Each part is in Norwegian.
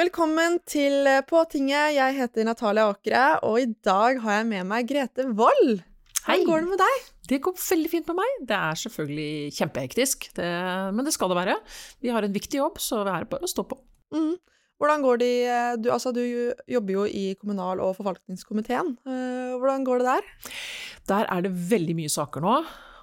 Velkommen til eh, På tinget. Jeg heter Natalia Åkre, og i dag har jeg med meg Grete Wold. Hvordan går det med deg? Det går veldig fint med meg. Det er selvfølgelig kjempehektisk, det, men det skal det være. Vi har en viktig jobb, så det er bare å stå på. Mm. Hvordan går det i- du, altså, du jobber jo i kommunal- og forvaltningskomiteen. Eh, Hvordan går det der? Der er det veldig mye saker nå.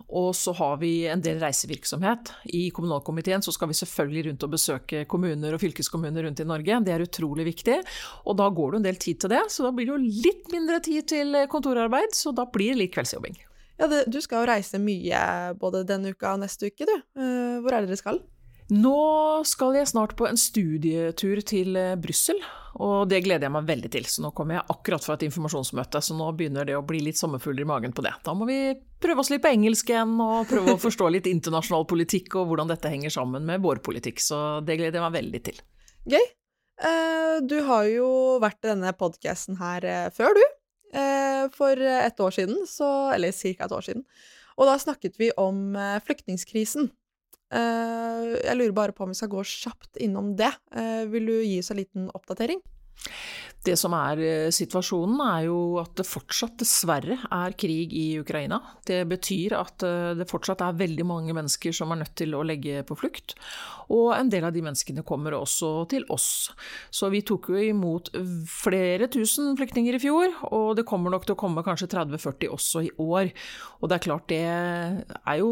Og så har vi en del reisevirksomhet. I kommunalkomiteen så skal vi selvfølgelig rundt og besøke kommuner og fylkeskommuner rundt i Norge. Det er utrolig viktig. Og da går det en del tid til det, så da blir det jo litt mindre tid til kontorarbeid. Så da blir det litt kveldsjobbing. Ja, det, Du skal jo reise mye både denne uka og neste uke, du. Eh, Hvor er det dere skal? Nå skal jeg snart på en studietur til eh, Brussel, og det gleder jeg meg veldig til. Så nå kommer jeg akkurat fra et informasjonsmøte, så nå begynner det å bli litt sommerfugler i magen på det. Da må vi prøve oss litt på engelsk igjen, og prøve å forstå litt internasjonal politikk og hvordan dette henger sammen med vår politikk, så det gleder jeg meg veldig til. Gøy. Eh, Du har jo vært i denne podkasten her eh, før, du. For et år siden, så Eller ca. et år siden. Og da snakket vi om flyktningkrisen. Eh, Jeg lurer bare på om vi skal gå kjapt innom det. Eh, Vil du gi oss en liten oppdatering? Det som er eh, situasjonen, er jo at det fortsatt dessverre er krig i Ukraina. Det betyr at eh, det fortsatt er veldig mange mennesker som er nødt til å legge på flukt. Og en del av de menneskene kommer også til oss. Så vi tok jo imot flere tusen flyktninger i fjor, og det kommer nok til å komme kanskje 30-40 også i år. Og det er klart det er jo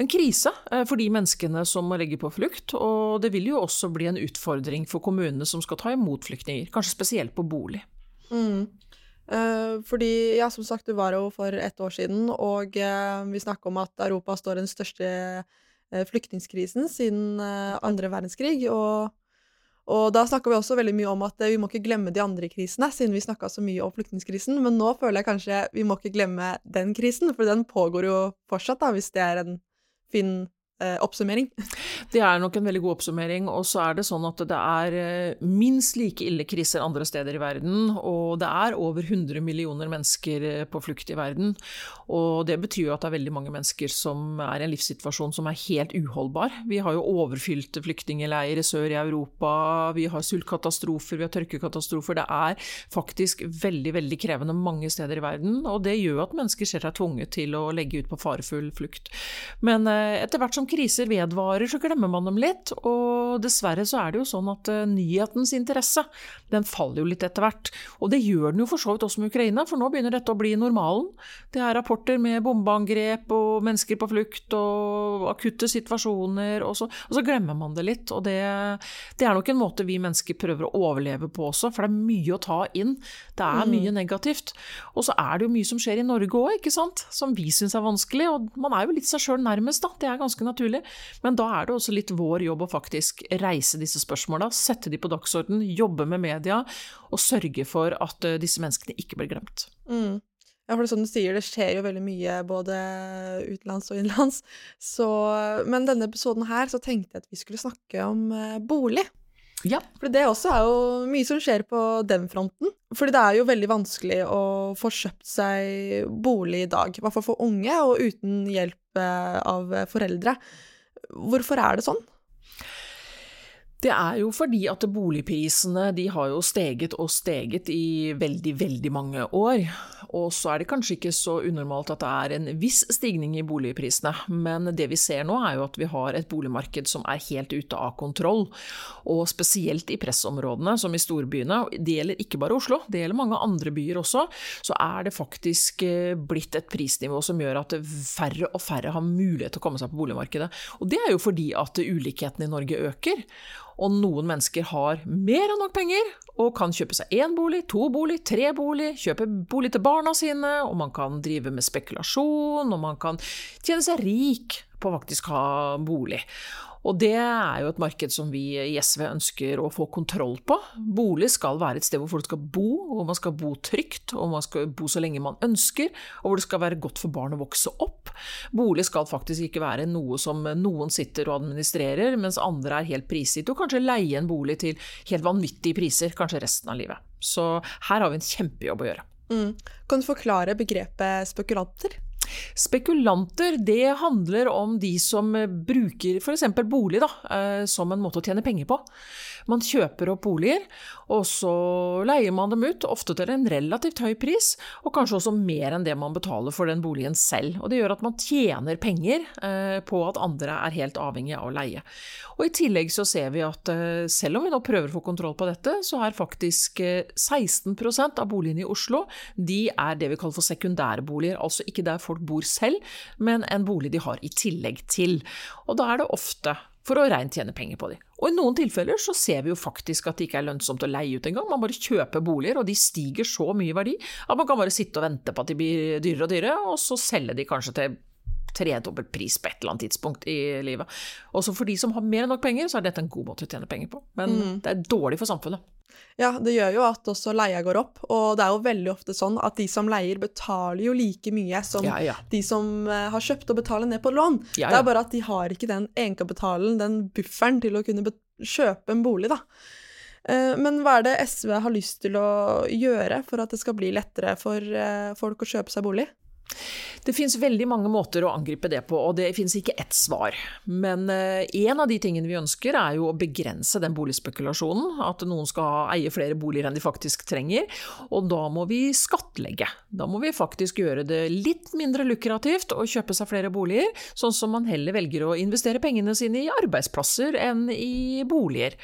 en krise eh, for de menneskene som må legge på flukt, og det vil jo også bli en utfordring for kommunene som skal ta imot flyktninger, kanskje spesielt på bolig. Mm. Eh, fordi, ja, som sagt, du var jo for ett år siden, og eh, vi snakker om at Europa står i den største flyktningkrisen siden andre verdenskrig. Og, og da snakka vi også veldig mye om at vi må ikke glemme de andre krisene, siden vi snakka så mye om flyktningkrisen. Men nå føler jeg kanskje vi må ikke glemme den krisen, for den pågår jo fortsatt, da, hvis det er en fin eh, oppsummering. Det er nok en veldig god oppsummering, og så er det sånn at det er eh, minst like ille kriser andre steder i verden, og det er over 100 millioner mennesker eh, på flukt i verden. Og det betyr jo at det er veldig mange mennesker som er i en livssituasjon som er helt uholdbar. Vi har jo overfylte flyktningleirer sør i Europa, vi har sultkatastrofer, vi har tørkekatastrofer. Det er faktisk veldig, veldig krevende mange steder i verden, og det gjør at mennesker ser seg tvunget til å legge ut på farefull flukt. Men eh, etter hvert som kriser vedvarer, så glemmer man dem litt. Og dessverre så er det jo sånn at uh, nyhetens interesse, den faller jo litt etter hvert. Og det gjør den jo for så vidt også med Ukraina, for nå begynner dette å bli normalen. Det er rapporter med bombeangrep og mennesker på flukt og akutte situasjoner, og så, og så glemmer man det litt. Og det, det, er nok en måte vi mennesker prøver å overleve på også, for det er mye å ta inn. Det er mye negativt. Og så er det jo mye som skjer i Norge òg, ikke sant, som vi syns er vanskelig. Og man er jo litt seg sjøl nærmest, da. Det er ganske naturlig. Men da er det også litt vår jobb å faktisk reise disse spørsmåla, sette de på dagsorden, jobbe med media og sørge for at uh, disse menneskene ikke blir glemt. Mm. Ja, for det er sånn du sier, det skjer jo veldig mye både utenlands og innenlands. Men denne episoden her så tenkte jeg at vi skulle snakke om eh, bolig. Ja. For det også er jo mye som skjer på den fronten. Fordi det er jo veldig vanskelig å få kjøpt seg bolig i dag. I hvert fall for unge, og uten hjelp eh, av foreldre. Hvorfor er det sånn? Det er jo fordi at boligprisene de har jo steget og steget i veldig, veldig mange år. Og så er det kanskje ikke så unormalt at det er en viss stigning i boligprisene, men det vi ser nå er jo at vi har et boligmarked som er helt ute av kontroll. Og spesielt i pressområdene, som i storbyene, det gjelder ikke bare Oslo, det gjelder mange andre byer også, så er det faktisk blitt et prisnivå som gjør at færre og færre har mulighet til å komme seg på boligmarkedet. Og det er jo fordi at ulikhetene i Norge øker. Og noen mennesker har mer enn nok penger og kan kjøpe seg én bolig, to bolig, tre bolig, kjøpe bolig til barna sine, og man kan drive med spekulasjon, og man kan tjene seg rik på å ha bolig. Og det er jo et marked som vi i SV ønsker å få kontroll på. Bolig skal være et sted hvor folk skal bo, hvor man skal bo trygt, og man skal bo så lenge man ønsker, og hvor det skal være godt for barn å vokse opp. Bolig skal faktisk ikke være noe som noen sitter og administrerer, mens andre er helt prisgitt, og kanskje leie en bolig til helt vanvittige priser, kanskje resten av livet. Så her har vi en kjempejobb å gjøre. Mm. Kan du forklare begrepet spekulanter? Spekulanter det handler om de som bruker f.eks. bolig da, som en måte å tjene penger på. Man kjøper opp boliger, og så leier man dem ut, ofte til en relativt høy pris, og kanskje også mer enn det man betaler for den boligen selv. Og det gjør at man tjener penger eh, på at andre er helt avhengig av å leie. Og i tillegg så ser vi at eh, selv om vi nå prøver å få kontroll på dette, så er faktisk 16% av boligene i Oslo de er det vi kaller for sekundærboliger, altså ikke der folk bor selv, men en bolig de har i tillegg til. Og da er det ofte for å reint tjene penger på dem. Og i noen tilfeller så ser vi jo faktisk at det ikke er lønnsomt å leie ut engang. Man bare kjøper boliger, og de stiger så mye i verdi at man kan bare sitte og vente på at de blir dyrere og dyrere, og så selge de kanskje til tredobbelt pris på et eller annet tidspunkt i livet. Også for de som har mer enn nok penger, så er dette en god måte å tjene penger på. Men mm. det er dårlig for samfunnet. Ja, det gjør jo at også leia går opp, og det er jo veldig ofte sånn at de som leier, betaler jo like mye som ja, ja. de som uh, har kjøpt og betaler ned på lån. Ja, det er bare at de har ikke den egenkapitalen, den bufferen, til å kunne kjøpe en bolig, da. Uh, men hva er det SV har lyst til å gjøre for at det skal bli lettere for uh, folk å kjøpe seg bolig? Det finnes veldig mange måter å angripe det på, og det finnes ikke ett svar. Men eh, en av de tingene vi ønsker, er jo å begrense den boligspekulasjonen. At noen skal eie flere boliger enn de faktisk trenger. Og da må vi skattlegge. Da må vi faktisk gjøre det litt mindre lukrativt å kjøpe seg flere boliger, sånn som man heller velger å investere pengene sine i arbeidsplasser enn i boliger.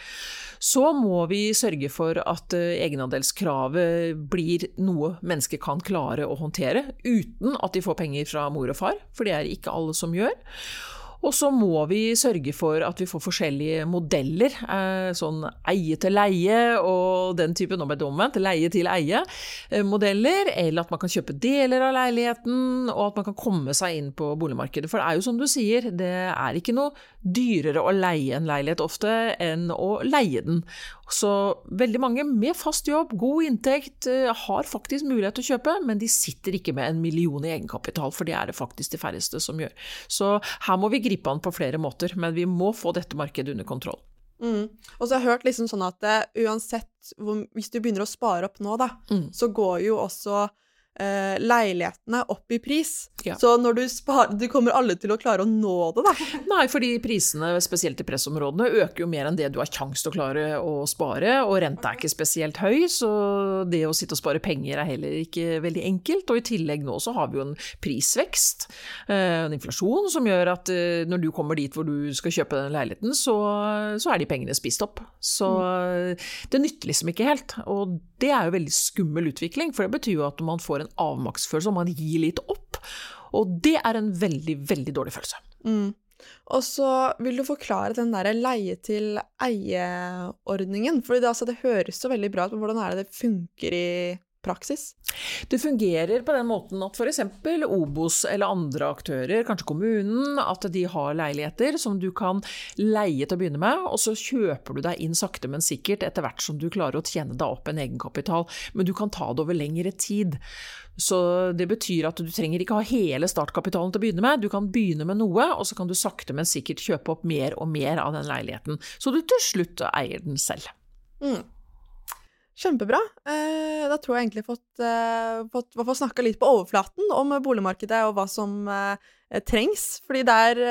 Så må vi sørge for at eh, egenandelskravet blir noe mennesker kan klare å håndtere, uten at de får penger fra mor og far, for det er ikke alle som gjør. Og så må vi sørge for at vi får forskjellige modeller, eh, sånn eie til leie og den type, nå ble det omvendt, leie til eie-modeller, eh, eller at man kan kjøpe deler av leiligheten, og at man kan komme seg inn på boligmarkedet. For det er jo som du sier, det er ikke noe dyrere å leie en leilighet ofte enn å leie den. Så veldig mange med fast jobb, god inntekt, eh, har faktisk mulighet til å kjøpe, men de sitter ikke med en million i egenkapital, for det er det faktisk de færreste som gjør. Så her må vi gripe an på flere måter, men vi må få dette markedet under kontroll. Mm. Og så har jeg hørt liksom sånn at eh, uansett hvor, Hvis du begynner å spare opp nå, da, mm. så går jo også eh, leilighetene opp i pris. Ja. Så når du sparer Du kommer alle til å klare å nå det, da? Nei, fordi prisene, spesielt i pressområdene, øker jo mer enn det du har kjangs til å klare å spare, og renta er ikke spesielt høy, så det å sitte og spare penger er heller ikke veldig enkelt. Og i tillegg nå så har vi jo en prisvekst, eh, en inflasjon, som gjør at eh, når du kommer dit hvor du skal kjøpe den leiligheten, så, så er de pengene spist opp. Så mm. det nytter liksom ikke helt. Og det er jo veldig skummel utvikling, for det betyr jo at man får en avmaktsfølelse, og man gir litt opp. Og det er en veldig, veldig dårlig følelse. Mm. Og så vil du forklare den der leie-til-eie-ordningen. For det, altså, det høres så veldig bra ut, men hvordan er det det funker i praksis? Det fungerer på den måten at f.eks. Obos eller andre aktører, kanskje kommunen, at de har leiligheter som du kan leie til å begynne med, og så kjøper du deg inn sakte, men sikkert etter hvert som du klarer å tjene deg opp en egenkapital. Men du kan ta det over lengre tid. Så det betyr at du trenger ikke ha hele startkapitalen til å begynne med. Du kan begynne med noe, og så kan du sakte, men sikkert kjøpe opp mer og mer av den leiligheten. Så du til slutt eier den selv. Mm. Kjempebra. Eh, da tror jeg egentlig fått, har fått, fått snakka litt på overflaten om boligmarkedet og hva som eh, trengs. Fordi det er,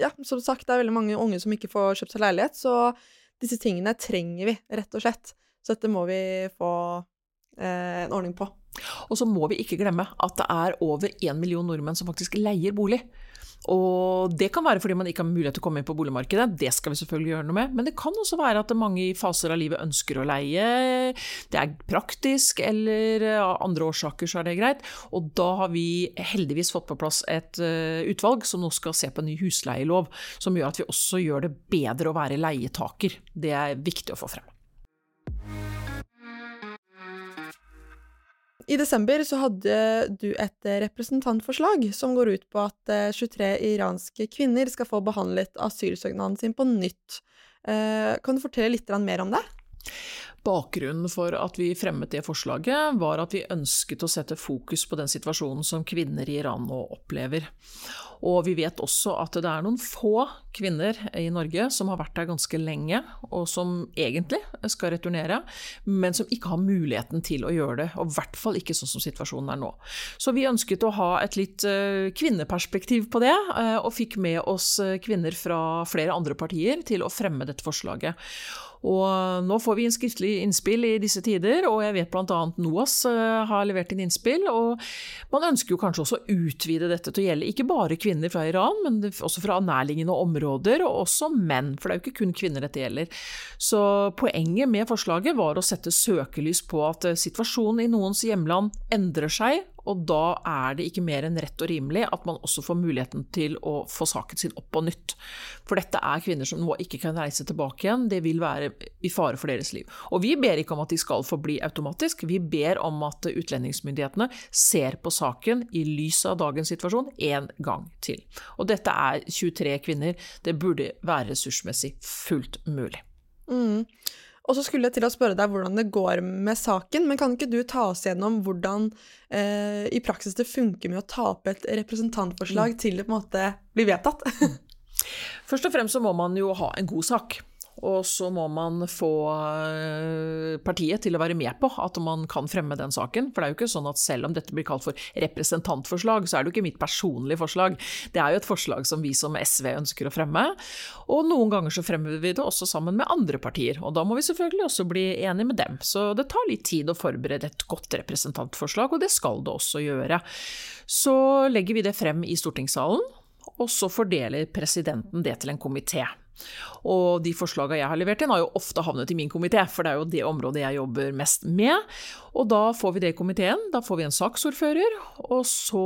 ja, som sagt, det er veldig mange unge som ikke får kjøpt seg leilighet, så disse tingene trenger vi, rett og slett. Så dette må vi få en ordning på. Og så må vi ikke glemme at det er over én million nordmenn som faktisk leier bolig. Og det kan være fordi man ikke har mulighet til å komme inn på boligmarkedet, det skal vi selvfølgelig gjøre noe med. Men det kan også være at mange i faser av livet ønsker å leie, det er praktisk, eller av andre årsaker så er det greit. Og da har vi heldigvis fått på plass et eh, utvalg som nå skal se på en ny husleielov, som gjør at vi også gjør det bedre å være leietaker. Det er viktig å få frem. I desember så hadde du et representantforslag som går ut på at 23 eh, iranske kvinner skal få behandlet asylsøknaden sin på nytt. Eh, kan du fortelle litt mer om det? Bakgrunnen for at vi fremmet det forslaget, var at vi ønsket å sette fokus på den situasjonen som kvinner i Iran nå opplever. Og vi vet også at det er noen få kvinner i Norge som har vært der ganske lenge, og som egentlig skal returnere, men som ikke har muligheten til å gjøre det. Og i hvert fall ikke sånn som situasjonen er nå. Så vi ønsket å ha et litt eh, kvinneperspektiv på det, eh, og fikk med oss eh, kvinner fra flere andre partier til å fremme dette forslaget. Og nå får vi en skriftlig innspill i disse tider, og jeg vet bl.a. NOAS har levert inn innspill. Og man ønsker jo kanskje også å utvide dette til å gjelde ikke bare kvinner fra Iran, men også fra nærliggende områder, og også menn, for det er jo ikke kun kvinner dette gjelder. Så poenget med forslaget var å sette søkelys på at eh, situasjonen i noens hjemland endrer seg, og da er det ikke mer enn rett og rimelig at man også får muligheten til å få saken sin opp på nytt. For dette er kvinner som nå ikke kan reise tilbake igjen, det vil være i fare for deres liv. Og vi ber ikke om at de skal forbli automatisk, vi ber om at utlendingsmyndighetene ser på saken i lys av dagens situasjon en gang til. Og dette er 23 kvinner, det burde være ressursmessig fullt mulig. Mm. Og så skulle jeg til å spørre deg hvordan det går med saken, men kan ikke du ta oss gjennom hvordan eh, i praksis det funker med å ta opp et representantforslag mm. til det på en måte blir vedtatt? Først og fremst så må man jo ha en god sak. Og så må man få eh, partiet til å være med på at man kan fremme den saken. For det er jo ikke sånn at selv om dette blir kalt for representantforslag, så er det jo ikke mitt personlige forslag. Det er jo et forslag som vi som SV ønsker å fremme. Og noen ganger så fremmer vi det også sammen med andre partier. Og da må vi selvfølgelig også bli enige med dem. Så det tar litt tid å forberede et godt representantforslag, og det skal det også gjøre. Så legger vi det frem i stortingssalen, og så fordeler presidenten det til en komité. Og de forslagene jeg har levert inn, har jo ofte havnet i min komité, for det er jo det området jeg jobber mest med. Og da får vi det i komiteen, da får vi en saksordfører, og så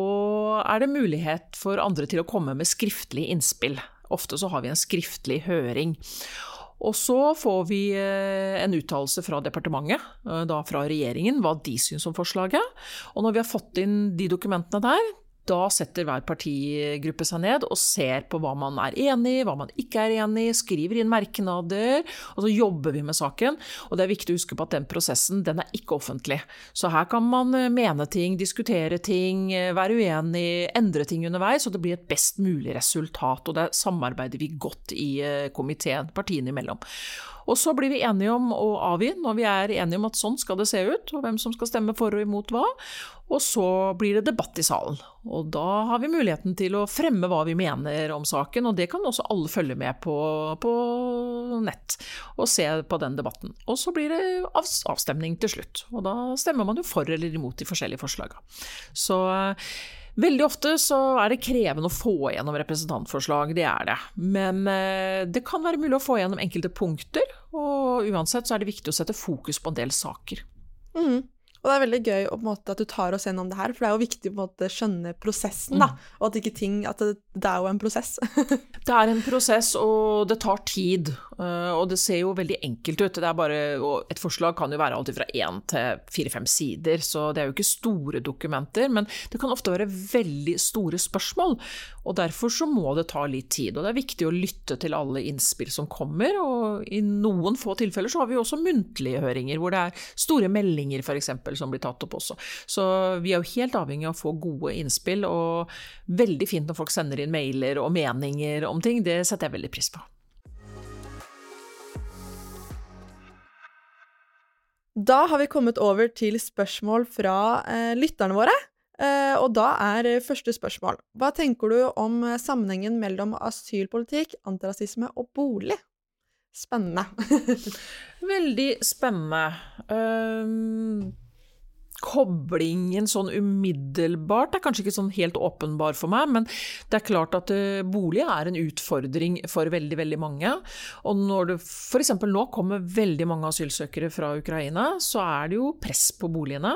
er det mulighet for andre til å komme med skriftlig innspill. Ofte så har vi en skriftlig høring. Og så får vi eh, en uttalelse fra departementet, eh, da fra regjeringen, hva de syns om forslaget. Og når vi har fått inn de dokumentene der, da setter hver partigruppe seg ned og ser på hva man er enig i, hva man ikke er enig i, skriver inn merknader, og så jobber vi med saken. Og det er viktig å huske på at den prosessen, den er ikke offentlig. Så her kan man eh, mene ting, diskutere ting, eh, være uenig, endre ting underveis, og det blir et best mulig resultat. Og det samarbeider vi godt i eh, komiteen, partiene imellom. Og så blir vi enige om å avgi når vi er enige om at sånn skal det se ut, og hvem som skal stemme for og imot hva. Og så blir det debatt i salen. Og da har vi muligheten til å fremme hva vi mener om saken, og det kan også alle følge med på på nett og se på den debatten. Og så blir det avstemning til slutt, og da stemmer man jo for eller imot de forskjellige forslagene. Så Veldig ofte så er det krevende å få igjennom representantforslag, det er det. Men eh, det kan være mulig å få igjennom enkelte punkter, og uansett så er det viktig å sette fokus på en del saker. Mm. Og det er veldig gøy måte, at du tar oss gjennom det her, for det er jo viktig å skjønne prosessen, da. Mm. Og at ikke ting At det, det er jo en prosess. det er en prosess, og det tar tid. Eh, og det ser jo veldig enkelt ut. Det er bare, et forslag kan jo være alltid fra én til fire-fem sider, så det er jo ikke store dokumenter. Men det kan ofte være veldig store spørsmål, og derfor så må det ta litt tid. Og det er viktig å lytte til alle innspill som kommer, og i noen få tilfeller så har vi også muntlige høringer, hvor det er store meldinger f.eks som blir tatt opp også. Så vi er jo helt avhengig av å få gode innspill, og veldig fint når folk sender inn mailer og meninger om ting. Det setter jeg veldig pris på. Da har vi kommet over til spørsmål fra eh, lytterne våre. Eh, og da er første spørsmål Hva tenker du om sammenhengen mellom asylpolitikk, antirasisme og bolig? Spennende. Veldig spennende. Um, koblingen sånn umiddelbart er kanskje ikke sånn helt åpenbar for meg, men det er klart at uh, bolig er en utfordring for veldig, veldig mange. Og når det f.eks. nå kommer veldig mange asylsøkere fra Ukraina, så er det jo press på boligene.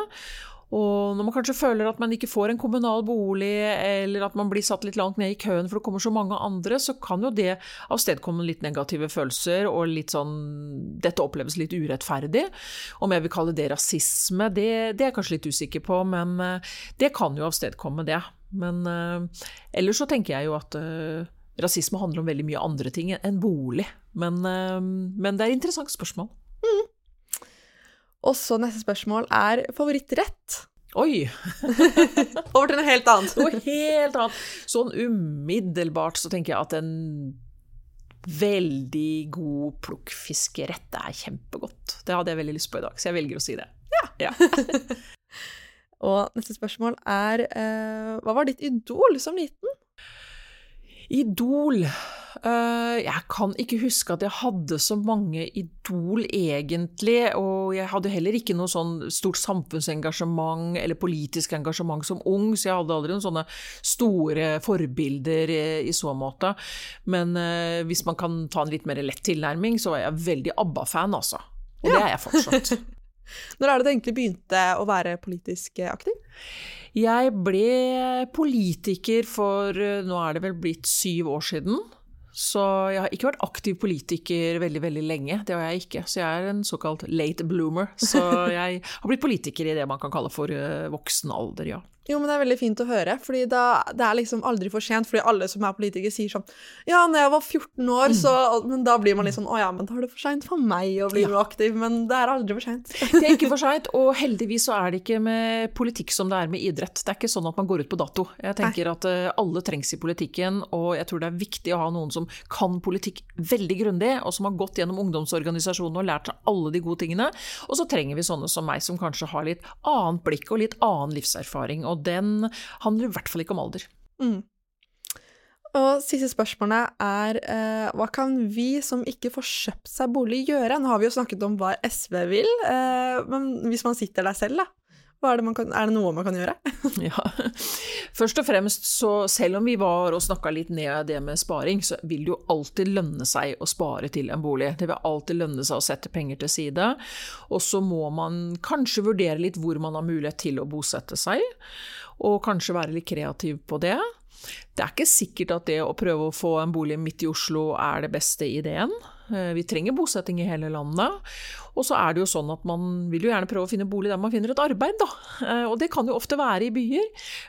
Og når man kanskje føler at man ikke får en kommunal bolig, eller at man blir satt litt langt ned i køen for det kommer så mange andre, så kan jo det avstedkomme litt negative følelser og litt sånn Dette oppleves litt urettferdig. Om jeg vil kalle det rasisme, det, det er jeg kanskje litt usikker på, men eh, det kan jo avstedkomme det. Men uh, ellers så tenker jeg jo at uh, rasisme handler om veldig mye andre ting enn bolig. Men, men det er et interessant spørsmål. Mm. Og så neste spørsmål er favorittrett. Oi! Over til noe helt annet. noe helt annet. Sånn umiddelbart så tenker jeg at en veldig god plukkfiskerett. Er kjempegodt. Det hadde jeg veldig lyst på i dag, så jeg velger å si det. Ja. Og neste spørsmål er eh, Hva var ditt idol som liten? Idol uh, Jeg kan ikke huske at jeg hadde så mange idol, egentlig. Og jeg hadde heller ikke noe sånn stort samfunnsengasjement eller politisk engasjement som ung, så jeg hadde aldri noen sånne store forbilder i, i så måte. Men uh, hvis man kan ta en litt mer lett tilnærming, så var jeg veldig ABBA-fan, altså. Og ja. det er jeg fortsatt. Når er det du egentlig begynte å være politisk aktiv? Jeg ble politiker for nå er det vel blitt syv år siden. Så jeg har ikke vært aktiv politiker veldig veldig lenge. Det har jeg ikke. Så jeg er en såkalt late bloomer. Så jeg har blitt politiker i det man kan kalle for eh, voksen alder, ja. Jo, men det er veldig fint å høre, fordi da, det er liksom aldri for sent. Fordi alle som er politikere, sier sånn Ja, når jeg var 14 år, så Men da blir man litt sånn Å ja, men da er det for seint for meg å bli ja. aktiv. Men det er aldri for seint. det er ikke for seint, og heldigvis så er det ikke med politikk som det er med idrett. Det er ikke sånn at man går ut på dato. Jeg tenker Nei. at uh, alle trengs i politikken, og jeg tror det er viktig å ha noen som kan politikk veldig grundig, og som har gått gjennom ungdomsorganisasjonene og lært seg alle de gode tingene. Og så trenger vi sånne som meg, som kanskje har litt annet blikk og litt annen livserfaring. og og den handler i hvert fall ikke om alder. Mm. Og siste spørsmålet er eh, hva kan vi som ikke får kjøpt seg bolig, gjøre? Nå har vi jo snakket om hva SV vil, eh, men hvis man sitter der selv, da? Det, kan, er, det noe man kan gjøre? ja. Først og fremst, så selv om vi var og snakka litt ned det med sparing, så vil det jo alltid lønne seg å spare til en bolig. Det vil alltid lønne seg å sette penger til side. Og så må man kanskje vurdere litt hvor man har mulighet til å bosette seg, og kanskje være litt kreativ på det. Det er ikke sikkert at det å prøve å få en bolig midt i Oslo er det beste ideen. Eh, vi trenger bosetting i hele landet. Og så er det jo sånn at man vil jo gjerne prøve å finne bolig der man finner et arbeid, da. Eh, og det kan jo ofte være i byer.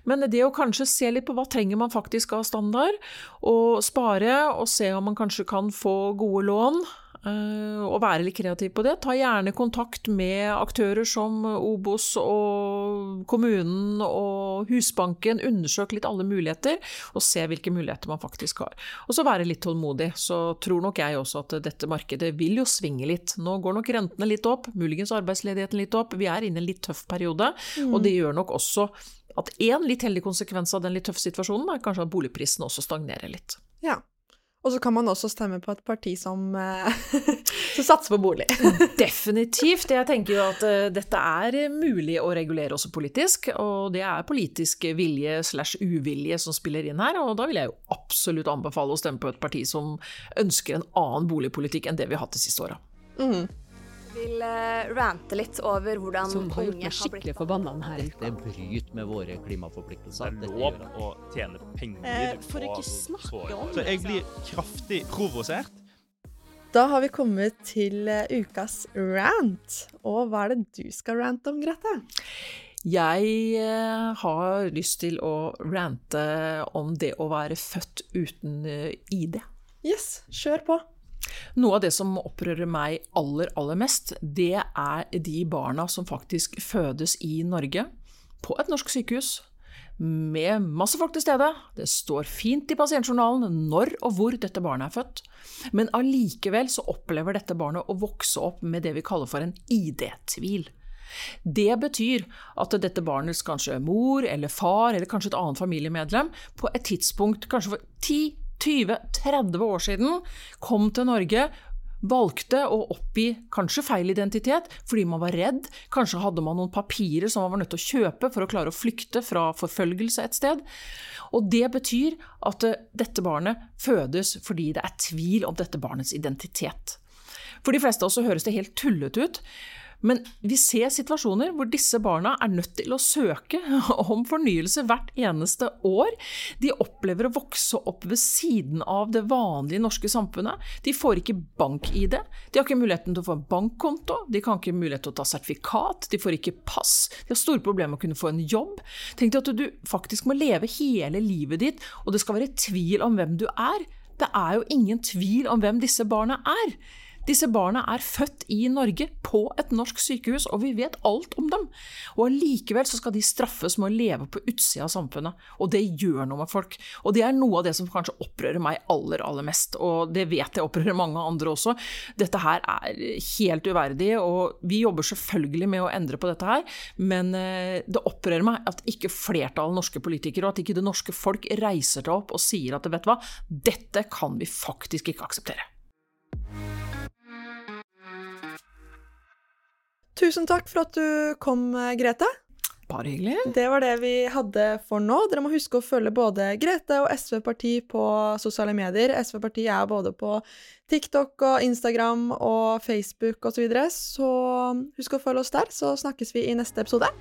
Men det å kanskje se litt på hva trenger man faktisk av standard, og spare, og se om man kanskje kan få gode lån og være litt kreativ på det. Ta gjerne kontakt med aktører som Obos og kommunen og Husbanken. Undersøk litt alle muligheter, og se hvilke muligheter man faktisk har. Og så være litt tålmodig. Så tror nok jeg også at dette markedet vil jo svinge litt. Nå går nok rentene litt opp, muligens arbeidsledigheten litt opp. Vi er inne i en litt tøff periode, mm. og det gjør nok også at én litt heldig konsekvens av den litt tøffe situasjonen er kanskje at boligprisene også stagnerer litt. Ja. Og så kan man også stemme på et parti som, eh, som satser på bolig. Definitivt. Jeg tenker jo at uh, dette er mulig å regulere også politisk. Og det er politisk vilje slash uvilje som spiller inn her. Og da vil jeg jo absolutt anbefale å stemme på et parti som ønsker en annen boligpolitikk enn det vi har hatt de siste åra. Mm vil uh, rante litt over hvordan Som har gjort meg skikkelig forbanna denne uka. Det bryter med våre klimaforpliktelser. Det er lov å tjene penger eh, For ikke snakke om det. Så jeg blir kraftig provosert. Da har vi kommet til uh, ukas rant. Og hva er det du skal rante om, Grete? Jeg uh, har lyst til å rante om det å være født uten ID. Yes, kjør på. Noe av det som opprører meg aller, aller mest, det er de barna som faktisk fødes i Norge, på et norsk sykehus, med masse folk til stede. Det står fint i pasientjournalen når og hvor dette barnet er født. Men allikevel så opplever dette barnet å vokse opp med det vi kaller for en ID-tvil. Det betyr at dette barnets kanskje mor eller far eller kanskje et annet familiemedlem på et tidspunkt, kanskje for 10 20-30 år siden kom til Norge, valgte å oppgi kanskje feil identitet fordi man var redd, kanskje hadde man noen papirer som man var nødt til å kjøpe for å klare å flykte fra forfølgelse et sted. Og det betyr at eh, dette barnet fødes fordi det er tvil om dette barnets identitet. For de fleste av oss høres det helt tullete ut, men vi ser situasjoner hvor disse barna er nødt til å søke om fornyelse hvert eneste år. De opplever å vokse opp ved siden av det vanlige norske samfunnet. De får ikke bank-ID, de har ikke muligheten til å få en bankkonto, de kan ikke mulighet til å ta sertifikat, de får ikke pass, de har store problemer med å kunne få en jobb. Tenk deg at du faktisk må leve hele livet ditt, og det skal være tvil om hvem du er. Det er jo ingen tvil om hvem disse barna er. Disse barna er født i Norge, på et norsk sykehus, og vi vet alt om dem. Og allikevel skal de straffes med å leve på utsida av samfunnet. Og det gjør noe med folk. Og det er noe av det som kanskje opprører meg aller, aller mest. Og det vet jeg opprører mange andre også. Dette her er helt uverdig, og vi jobber selvfølgelig med å endre på dette her, men eh, det opprører meg at ikke flertallet norske politikere, og at ikke det norske folk reiser seg opp og sier at vet du hva, dette kan vi faktisk ikke akseptere. Tusen takk for at du kom, Grete. Bare hyggelig. Det var det vi hadde for nå. Dere må huske å følge både Grete og SV Parti på sosiale medier. SV Parti er både på TikTok og Instagram og Facebook osv. Så, videre. så husk å følge oss der, så snakkes vi i neste episode.